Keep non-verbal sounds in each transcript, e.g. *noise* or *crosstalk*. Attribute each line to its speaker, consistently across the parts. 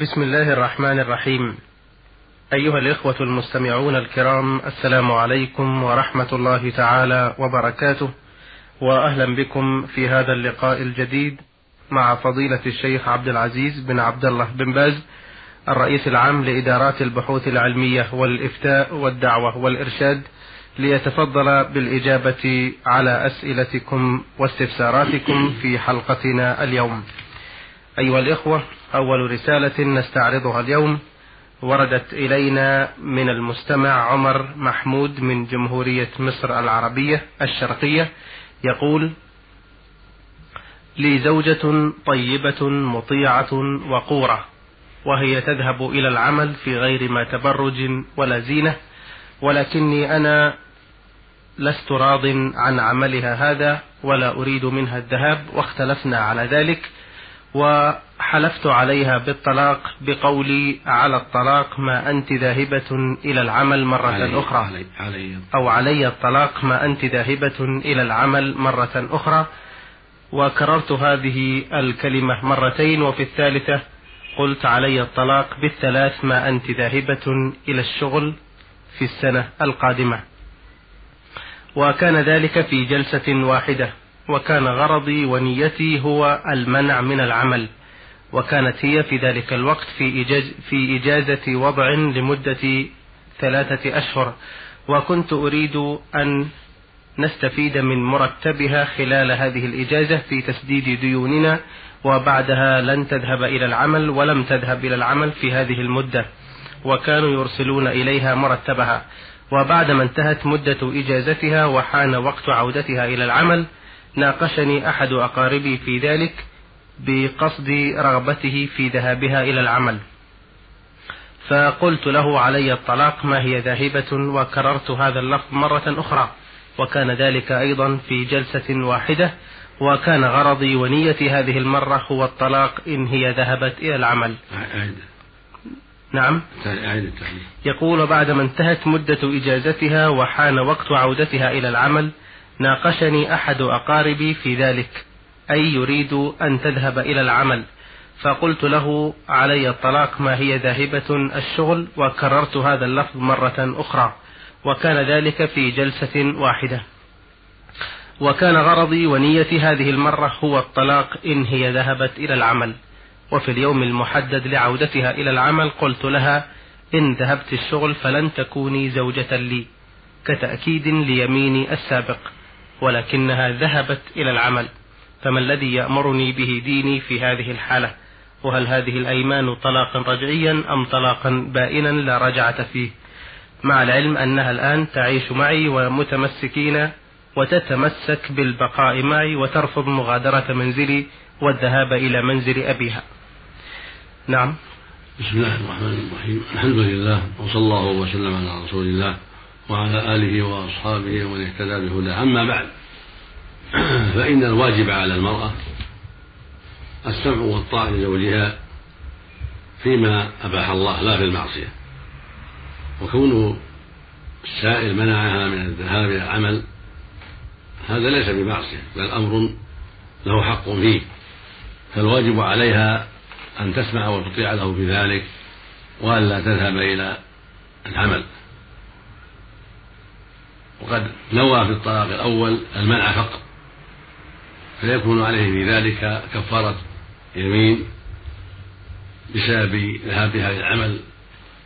Speaker 1: بسم الله الرحمن الرحيم. أيها الإخوة المستمعون الكرام السلام عليكم ورحمة الله تعالى وبركاته. وأهلا بكم في هذا اللقاء الجديد مع فضيلة الشيخ عبد العزيز بن عبد الله بن باز الرئيس العام لإدارات البحوث العلمية والإفتاء والدعوة والإرشاد ليتفضل بالإجابة على أسئلتكم واستفساراتكم في حلقتنا اليوم. أيها الإخوة أول رسالة نستعرضها اليوم وردت إلينا من المستمع عمر محمود من جمهورية مصر العربية الشرقية يقول لي زوجة طيبة مطيعة وقورة وهي تذهب إلى العمل في غير ما تبرج ولا زينة ولكني أنا لست راض عن عملها هذا ولا أريد منها الذهاب واختلفنا على ذلك وحلفت عليها بالطلاق بقولي على الطلاق ما أنت ذاهبة إلى العمل مرة علي أخرى. علي علي. أو علي الطلاق ما أنت ذاهبة إلى العمل مرة أخرى. وكررت هذه الكلمة مرتين وفي الثالثة قلت علي الطلاق بالثلاث ما أنت ذاهبة إلى الشغل في السنة القادمة. وكان ذلك في جلسة واحدة. وكان غرضي ونيتي هو المنع من العمل وكانت هي في ذلك الوقت في, إجاز في إجازة وضع لمدة ثلاثة أشهر وكنت أريد أن نستفيد من مرتبها خلال هذه الإجازة في تسديد ديوننا وبعدها لن تذهب إلى العمل ولم تذهب إلى العمل في هذه المدة وكانوا يرسلون إليها مرتبها. وبعدما انتهت مدة إجازتها وحان وقت عودتها إلى العمل ناقشني أحد أقاربي في ذلك بقصد رغبته في ذهابها إلى العمل. فقلت له علي الطلاق ما هي ذاهبة وكررت هذا اللفظ مرة أخرى وكان ذلك أيضا في جلسة واحدة وكان غرضي ونيتي هذه المرة هو الطلاق إن هي ذهبت إلى العمل. أعيد. نعم. أعيد يقول بعدما انتهت مدة إجازتها وحان وقت عودتها إلى العمل ناقشني أحد أقاربي في ذلك أي يريد أن تذهب إلى العمل. فقلت له علي الطلاق ما هي ذاهبة الشغل؟ وكررت هذا اللفظ مرة أخرى. وكان ذلك في جلسة واحدة. وكان غرضي ونيتي هذه المرة هو الطلاق إن هي ذهبت إلى العمل. وفي اليوم المحدد لعودتها إلى العمل قلت لها إن ذهبت الشغل فلن تكوني زوجة لي كتأكيد ليميني السابق. ولكنها ذهبت إلى العمل. فما الذي يأمرني به ديني في هذه الحالة؟ وهل هذه الأيمان طلاقا رجعيا أم طلاقا بائنا لا رجعة فيه؟ مع العلم أنها الآن تعيش معي ومتمسكين وتتمسك بالبقاء معي وترفض مغادرة منزلي والذهاب إلى منزل أبيها. نعم.
Speaker 2: بسم الله الرحمن الرحيم. الحمد لله وصلى الله وسلم على رسول الله. وعلى آله وأصحابه ومن اهتدى بهداه. أما بعد فإن الواجب على المرأة السمع والطاعة لزوجها فيما أباح الله لا في المعصية. وكون السائل منعها من الذهاب إلى العمل هذا ليس بمعصية بل أمر له حق فيه. فالواجب عليها أن تسمع وتطيع له في ذلك وألا تذهب إلى العمل. وقد نوى في الطلاق الأول المنع فقط فيكون عليه في ذلك كفارة يمين بسبب ذهابها للعمل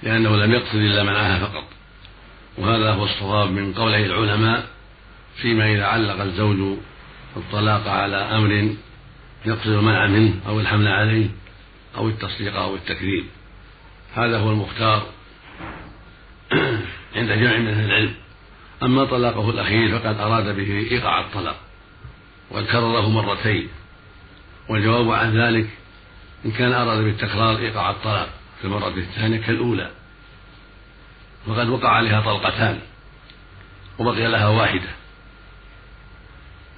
Speaker 2: لأنه لم يقصد إلا منعها فقط. وهذا هو الصواب من قوله العلماء فيما إذا علق الزوج الطلاق على أمر يقصد المنع منه أو الحمل عليه أو التصديق أو التكذيب. هذا هو المختار *clears throat* عند جمع من أهل العلم. أما طلاقه الأخير فقد أراد به إيقاع الطلاق وقد كرره مرتين والجواب عن ذلك إن كان أراد بالتكرار إيقاع الطلاق في المرة الثانية كالأولى وقد وقع عليها طلقتان وبقي لها واحدة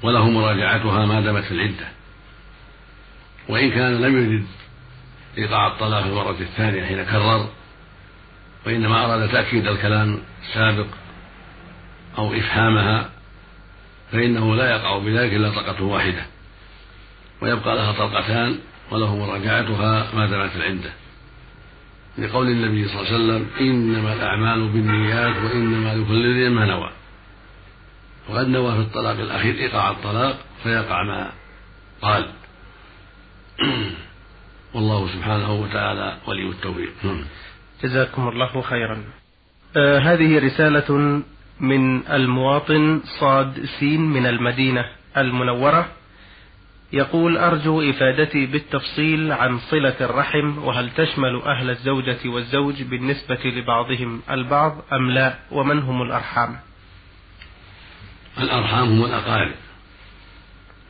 Speaker 2: وله مراجعتها ما دامت في العدة وإن كان لم يرد إيقاع الطلاق في المرة الثانية حين كرر وإنما أراد تأكيد الكلام السابق أو إفهامها فإنه لا يقع بذلك إلا طلقة واحدة ويبقى لها طلقتان وله مراجعتها ما دامت العدة لقول النبي صلى الله عليه وسلم إنما الأعمال بالنيات وإنما لكل امرئ ما نوى. وقد نوى في الطلاق الأخير إيقاع الطلاق فيقع ما قال. *clears throat* والله سبحانه وتعالى ولي التوفيق. نعم.
Speaker 1: جزاكم الله خيرا. آه هذه رسالة من المواطن صاد سين من المدينة المنورة. يقول أرجو إفادتي بالتفصيل عن صلة الرحم وهل تشمل أهل الزوجة والزوج بالنسبة لبعضهم البعض أم لا ومن هم الأرحام؟
Speaker 2: الأرحام هم الأقارب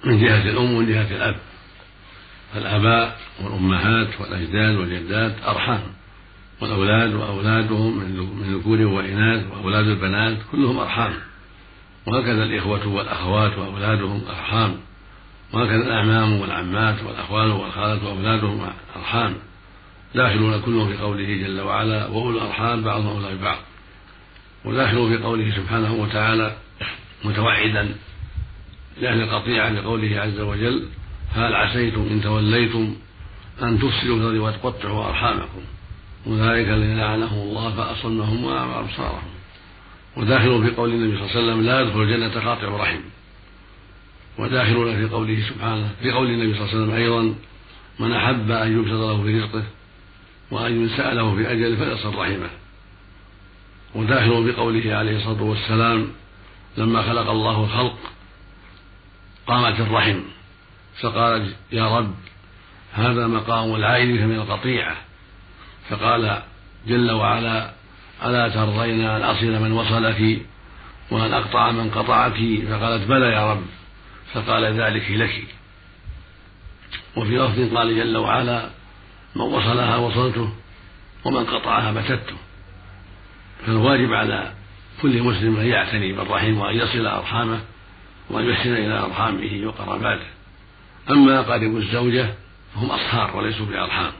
Speaker 2: من جهة الأم ومن جهة الأب. الآباء والأمهات والأجداد والجدات أرحام. والأولاد وأولادهم من ذكور وإناث وأولاد البنات كلهم أرحام. وهكذا الإخوة والأخوات وأولادهم أرحام. وهكذا الأعمام والعمات والأخوال والخالات وأولادهم أرحام. داخلون كلهم في قوله جل وعلا وأولو الأرحام بعضهم أولى ببعض وداخلون في قوله سبحانه وتعالى متوعدا لأهل القطيعة بقوله عز وجل هل عسيتم إن توليتم أن تفسدوا في الأرض وتقطعوا أرحامكم؟ أولئك الذين لعنهم الله فأصمهم وأعمى أبصارهم وداخل في قول النبي صلى الله عليه وسلم لا يدخل الجنة قاطع رحم. وداخلون في قوله سبحانه في قول النبي صلى الله عليه وسلم أيضا من أحب أن يبسط له في رزقه وأن ينسأ له في أجله فليصل رحمه. وداخل بقوله عليه الصلاة والسلام لما خلق الله الخلق قامت الرحم. فقال يا رب هذا مقام العائد من القطيعة. فقال جل وعلا ألا ترضين أن أصل من وصلك وأن أقطع من قطعك؟ فقالت بلى يا رب. فقال ذلك لك. وفي لفظ قال جل وعلا من وصلها وصلته ومن قطعها بتته فالواجب على كل مسلم أن يعتني بالرحم وأن يصل أرحامه وأن يحسن إلى أرحامه وقراباته. أما أقارب الزوجة فهم أصهار وليسوا بأرحام.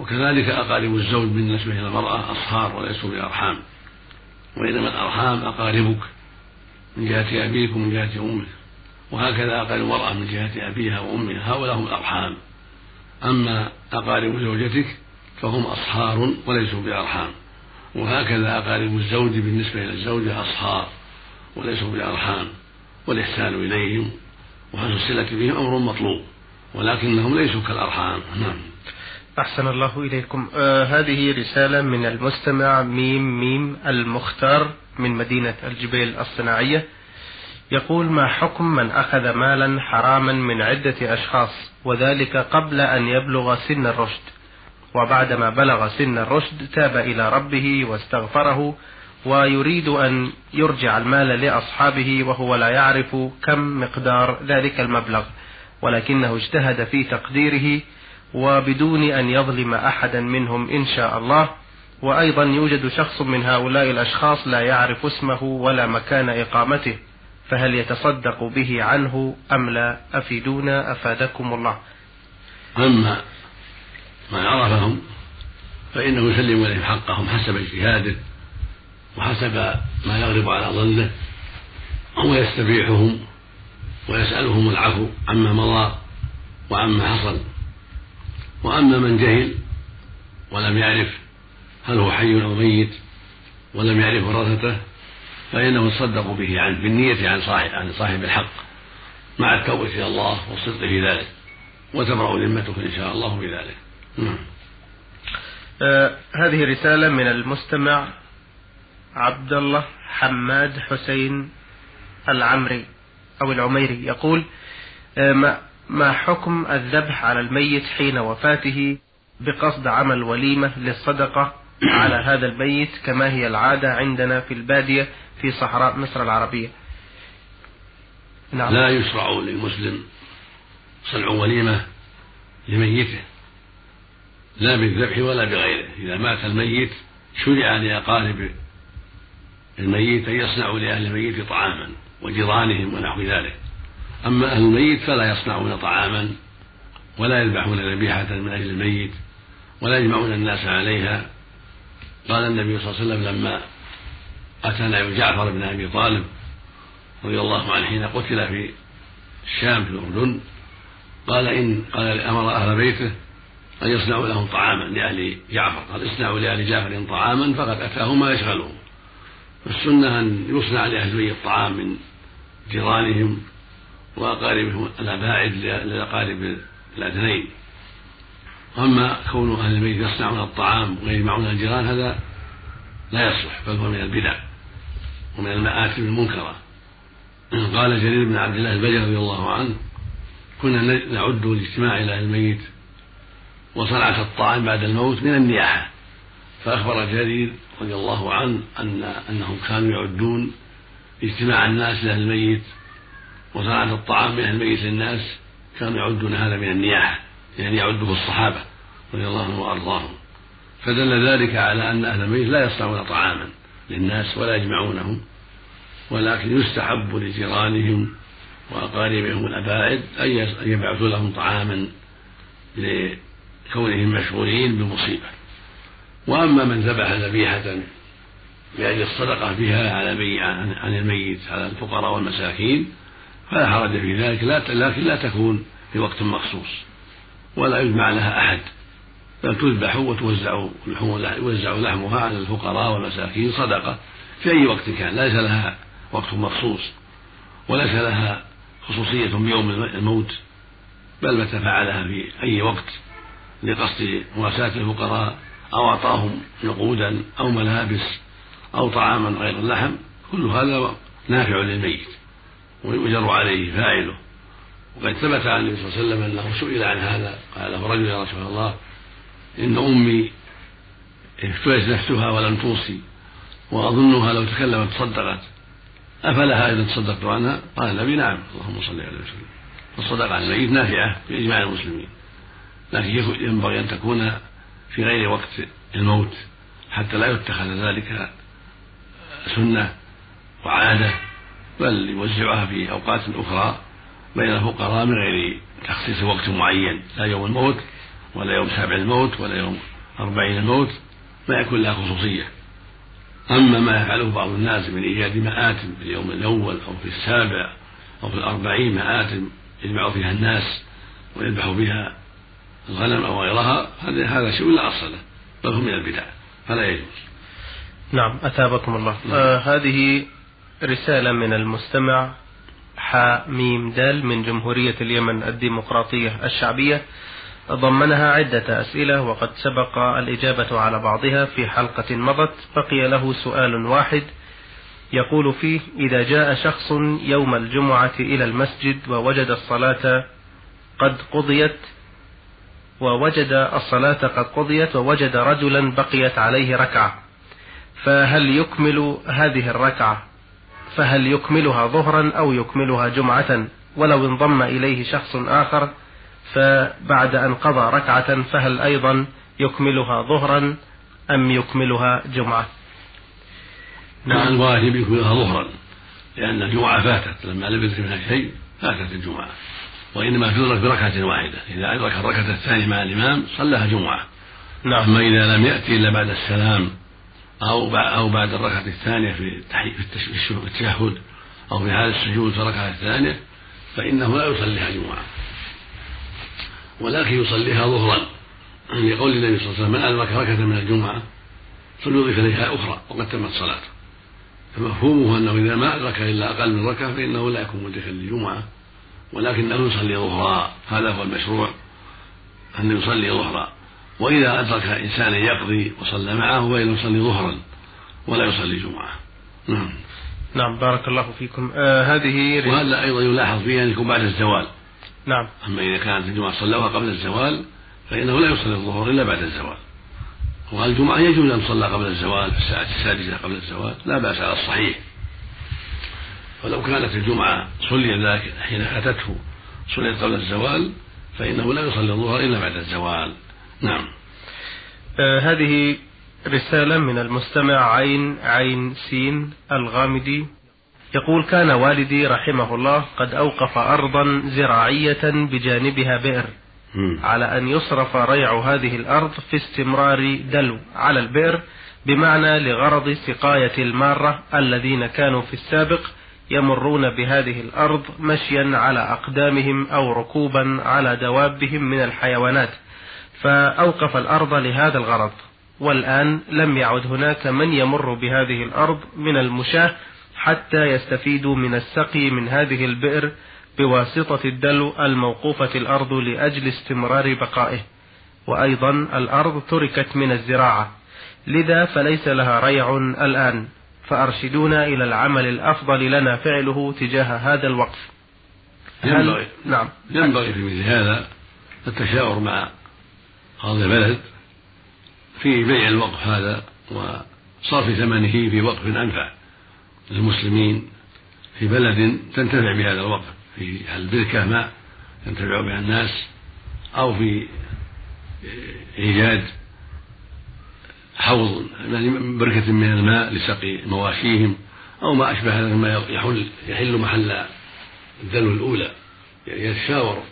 Speaker 2: وكذلك أقارب الزوج بالنسبة إلى المرأة أصهار وليسوا بأرحام. وإنما الأرحام أقاربك من جهة أبيك ومن جهة أمك. وهكذا أقارب المرأة من جهة أبيها وأمها. هؤلاء هم الأرحام. أما أقارب زوجتك فهم أصهار وليسوا بأرحام. وهكذا أقارب الزوج بالنسبة إلى الزوجة أصهار وليسوا بأرحام. والإحسان إليهم وحسن الصلة بهم أمر مطلوب. ولكنهم ليسوا كالأرحام. نعم.
Speaker 1: أحسن الله إليكم. آه هذه رسالة من المستمع ميم ميم المختار من مدينة الجبيل الصناعية. يقول ما حكم من أخذ مالا حراما من عدة أشخاص وذلك قبل أن يبلغ سن الرشد؟ وبعدما بلغ سن الرشد تاب إلى ربه واستغفره ويريد أن يرجع المال لأصحابه وهو لا يعرف كم مقدار ذلك المبلغ ولكنه اجتهد في تقديره وبدون أن يظلم أحدا منهم إن شاء الله. وأيضا يوجد شخص من هؤلاء الأشخاص لا يعرف اسمه ولا مكان إقامته فهل يتصدق به عنه أم لا؟ أفيدونا أفادكم الله.
Speaker 2: أما من عرفهم فإنه يسلم إليهم حقهم حسب اجتهاده وحسب ما يغلب على ظنه ويستبيحهم ويسألهم العفو عما مضى وعما حصل. وأما من جهل ولم يعرف هل هو حي أو ميت ولم يعرف ورثته فإنه يصدق به عنه بالنية عن صاحب عن صاحب الحق مع التوبة إلى الله والصدق في ذلك وتبرأ ذمته إن شاء الله بذلك. نعم.
Speaker 1: آه هذه رسالة من المستمع عبد الله حماد حسين العمري أو العميري. يقول آه ما ما حكم الذبح على الميت حين وفاته بقصد عمل وليمة للصدقة على هذا الميت كما هي العادة عندنا في البادية في صحراء مصر العربية؟
Speaker 2: نعم. لا يشرع للمسلم صنع وليمة لميته لا بالذبح ولا بغيره. إذا مات الميت شرع لأقارب الميت أن يصنعوا لأهل الميت طعاما وجيرانهم ونحو ذلك. أما أهل الميت فلا يصنعون طعاما ولا يذبحون ذبيحة من أجل الميت ولا يجمعون الناس عليها. قال النبي صلى الله عليه وسلم لما نبي جعفر بن أبي طالب رضي الله عنه حين قتل في الشام في الأردن قال إن قال أمر أهل بيته أن يصنعوا لهم طعاما لأهل جعفر قال اصنعوا لأهل جعفر طعاما فقد أتاهم ما يشغلهم. فالسنة أن يصنع لأهل البيت طعام من جيرانهم وأقاربهم الأباعد للأقارب الأدنين. أما كون أهل البيت يصنعون الطعام ويجمعون الجيران هذا لا يصلح بل هو من البدع ومن المآثم المنكرة. قال جرير بن عبد الله البجلي رضي الله عنه كنا نعد الاجتماع إلى الميت وصنعة الطعام بعد الموت من النياحة. فأخبر جرير رضي الله عنه أن أنهم كانوا يعدون اجتماع الناس لأهل الميت وصنعة الطعام من أهل الميت للناس كانوا يعدون هذا من النياحة يعني يعده الصحابة رضي الله عنهم وأرضاهم. فدل ذلك على أن أهل الميت لا يصنعون طعاما للناس ولا يجمعونهم ولكن يستحب لجيرانهم وأقاربهم الأباعد أن يبعثوا لهم طعاما لكونهم مشغولين بالمصيبة وأما من ذبح ذبيحة لأجل الصدقة بها على عن الميت على الفقراء والمساكين فلا حرج في ذلك لكن لا تكون في وقت مخصوص ولا يجمع لها أحد بل تذبح وتوزع يوزع لحمها على الفقراء والمساكين صدقة في أي وقت كان ليس لها وقت مخصوص وليس لها خصوصية بيوم الموت بل متى فعلها في أي وقت لقصد مواساة الفقراء أو أعطاهم نقودا أو ملابس أو طعاما غير اللحم كل هذا نافع للميت. ويؤجر عليه فاعله. وقد ثبت عن النبي صلى الله عليه وسلم أنه سئل عن هذا. قال له رجل يا رسول الله. إن أمي افتلت نفسها ولم توصي وأظنها لو تكلمت صدقت. أفلها إذا تصدقت عنها؟ قال النبي نعم. اللهم صل عليه وسلم فالصدقة عن الميت نافعة بإجماع المسلمين. لكن ينبغي أن تكون في غير وقت الموت حتى لا يتخذ ذلك سنة وعادة. بل يوزعها في أوقات أخرى بين الفقراء من غير تخصيص وقت معين لا يوم الموت ولا يوم سابع الموت ولا يوم أربعين الموت ما يكون لها خصوصية. أما ما يفعله بعض الناس من إيجاد مآتم في اليوم الأول أو في السابع أو في الأربعين مآتم يجمع فيها الناس ويذبح بها الغنم أو غيرها هذا هذا شيء لا أصل له بل هو من البدع فلا يجوز.
Speaker 1: نعم أثابكم الله. نعم. آه هذه رسالة من المستمع حميم دال من جمهورية اليمن الديمقراطية الشعبية. ضمنها عدة أسئلة وقد سبق الإجابة على بعضها. في حلقة مضت بقي له سؤال واحد. يقول فيه إذا جاء شخص يوم الجمعة إلى المسجد ووجد الصلاة قد قضيت ووجد الصلاة قد قضيت ووجد رجلا بقيت عليه ركعة فهل يكمل هذه الركعة؟ فهل يكملها ظهرا أو يكملها جمعة؟ ولو انضم إليه شخص آخر فبعد أن قضى ركعة فهل أيضا يكملها ظهرا أم يكملها جمعة؟
Speaker 2: نعم الواجب يكملها ظهرا لأن الجمعة فاتت لما لم يدرك منها شيء فاتت الجمعة. وإنما تدرك بركعة واحدة إذا أدرك الركعة الثانية مع الإمام صلىها جمعة. نعم. أما إذا لم يأتي إلا بعد السلام أو أو بعد الركعة الثانية في التشهد أو في حال السجود في الركعة الثانية فإنه لا يصليها جمعة. ولكن يصليها ظهرا. لقول النبي صلى الله عليه وسلم من أدرك ركعة من الجمعة فليضيف إليها أخرى وقد تمت صلاته فمفهومه أنه إذا ما أدرك إلا أقل من ركعة فإنه لا يكون مدركا للجمعة ولكنه يصلي ظهرا هذا هو المشروع أن يصلي ظهرا. وإذا أدرك إنسانا يقضي وصلى معه فإنه يصلي ظهرا ولا يصلي جمعة.
Speaker 1: نعم. نعم بارك الله فيكم. آه هذه
Speaker 2: وهذا أيضا يلاحظ فيه أن يكون بعد الزوال.
Speaker 1: نعم.
Speaker 2: أما إذا كانت الجمعة صلوها قبل الزوال فإنه لا يصلي الظهر إلا بعد الزوال. والجمعة يجوز أن تصلى قبل الزوال في الساعة السادسة قبل الزوال لا بأس على الصحيح. ولو كانت الجمعة صلي ذلك حين فاتته صليت قبل الزوال فإنه لا يصلي الظهر إلا بعد الزوال. نعم.
Speaker 1: آه هذه رسالة من المستمع عين عين سين الغامدي. يقول كان والدي رحمه الله قد أوقف أرضا زراعية بجانبها بئر على أن يصرف ريع هذه الأرض في استمرار دلو على البئر بمعنى لغرض سقاية المارة الذين كانوا في السابق يمرون بهذه الأرض مشيا على أقدامهم أو ركوبا على دوابهم من الحيوانات. فأوقف الأرض لهذا الغرض. والآن لم يعد هناك من يمر بهذه الأرض من المشاة حتى يستفيدوا من السقي من هذه البئر بواسطة الدلو الموقوفة الأرض لأجل استمرار بقائه. وأيضا الأرض تركت من الزراعة. لذا فليس لها ريع الآن. فأرشدونا إلى العمل الأفضل لنا فعله تجاه هذا الوقف.
Speaker 2: ينبغي نعم. ينبغي في مثل هذا التشاور مع قاضي البلد في بيع الوقف هذا وصرف ثمنه في وقف أنفع للمسلمين في بلد تنتفع بهذا الوقف في البركة ماء ينتفع بها الناس أو في إيجاد حوض يعني بركة من الماء لسقي مواشيهم أو ما أشبه هذا مما يحل يحل محل الدلو الأولى يعني يتشاور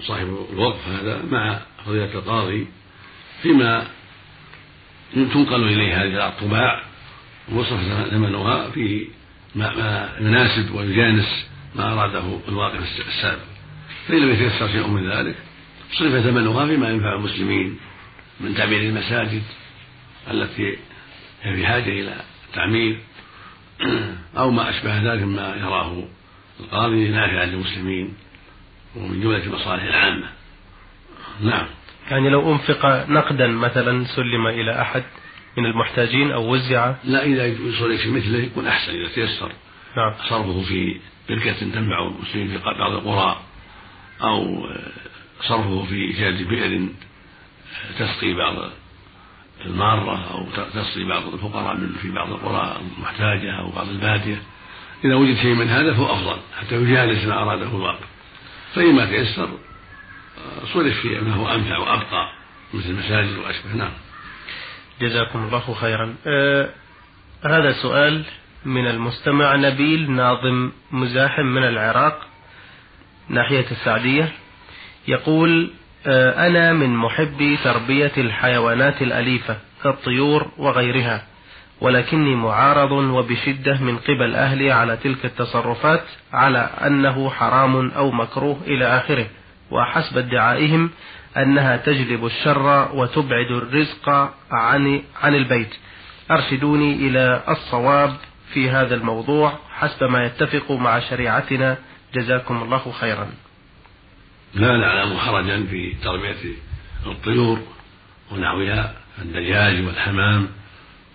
Speaker 2: صاحب الوقف هذا مع فضيلة القاضي فيما تنقل إليه هذه الطباع وصف ثمنها في ما يناسب ويجانس ما أراده الواقف السابق. فإن لم يتيسر شيء من ذلك صرف ثمنها فيما ينفع المسلمين من تعمير المساجد التي هي في حاجة إلى تعمير أو ما أشبه ذلك مما يراه القاضي نافعا للمسلمين ومن جملة المصالح العامة. نعم.
Speaker 1: يعني لو أنفق نقدا مثلا سلم إلى أحد من المحتاجين أو وزع.
Speaker 2: لا إذا يصل شيء مثله يكون أحسن إذا تيسر.
Speaker 1: نعم.
Speaker 2: صرفه في بركة تنفع المسلمين في بعض القرى أو صرفه في إيجاد بئر تسقي بعض المارة أو تسقي بعض الفقراء من في بعض القرى المحتاجة أو بعض البادية. إذا وجد شيء من هذا فهو أفضل حتى يجالس ما أراده الواقع فإما تيسر صرف في ما هو أنفع وأبقى مثل المساجد وأشبه. نعم.
Speaker 1: جزاكم الله خيرا. آه هذا سؤال من المستمع نبيل ناظم مزاحم من العراق ناحية السعدية يقول آه أنا من محبي تربية الحيوانات الأليفة كالطيور وغيرها ولكني معارض وبشدة من قبل أهلي على تلك التصرفات على أنه حرام أو مكروه إلى آخره. وحسب ادعائهم أنها تجلب الشر وتبعد الرزق عن عن البيت. أرشدوني إلى الصواب في هذا الموضوع حسب ما يتفق مع شريعتنا. جزاكم الله خيرا.
Speaker 2: لا نعلم حرجا في تربية الطيور ونحوها الدجاج والحمام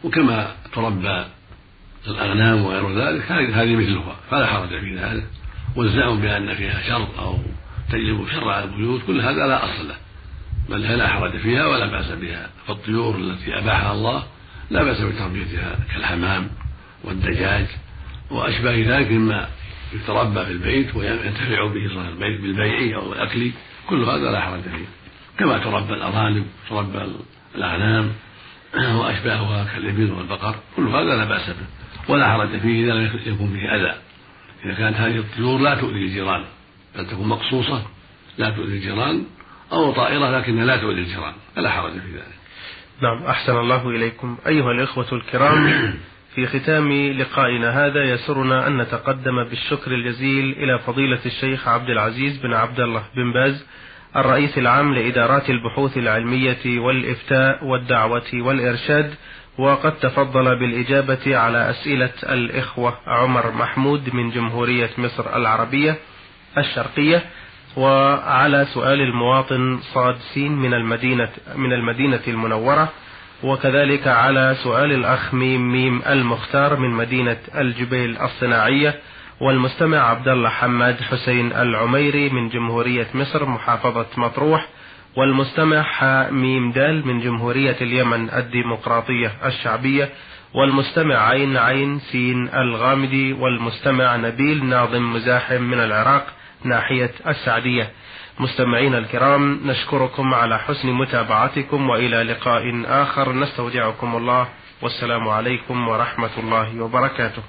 Speaker 2: وكما تربى الأغنام وغير ذلك هذه مثلها فلا حرج في ذلك. والزعم بأن فيها شر أو تجلب شر على البيوت كل هذا لا أصل له. بل لا حرج فيها ولا بأس بها. فالطيور التي أباحها الله لا بأس بتربيتها كالحمام والدجاج وأشباه ذلك مما يتربى في البيت وينتفع به صاحب البيت بالبيع أو الأكل كل هذا لا حرج فيه. كما تربى الأرانب تربى الأغنام *clears throat* وأشباهها كالإبل والبقر كل هذا لا بأس به. ولا حرج فيه إذا لم يكن فيه أذى. إذا كانت هذه الطيور لا تؤذي الجيران. بل تكون مقصوصة لا تؤذي الجيران أو طائرة لكنها لا تؤذي الجيران فلا حرج في ذلك.
Speaker 1: نعم أحسن الله إليكم. أيها الإخوة الكرام *coughs* في ختام لقائنا هذا يسرنا أن نتقدم بالشكر الجزيل إلى فضيلة الشيخ عبد العزيز بن عبد الله بن باز الرئيس العام لإدارات البحوث العلمية والإفتاء والدعوة والإرشاد وقد تفضل بالإجابة على أسئلة الإخوة عمر محمود من جمهورية مصر العربية. الشرقية وعلى سؤال المواطن صاد سين من المدينة من المدينة المنورة وكذلك على سؤال الأخ ميم ميم المختار من مدينة الجبيل الصناعية والمستمع عبد الله حماد حسين العميري من جمهورية مصر محافظة مطروح والمستمع ميم دال من جمهورية اليمن الديمقراطية الشعبية والمستمع عين عين سين الغامدي والمستمع نبيل ناظم مزاحم من العراق ناحية السعدية. مستمعين الكرام نشكركم على حسن متابعتكم وإلى لقاء آخر. نستودعكم الله. والسلام عليكم ورحمة الله وبركاته.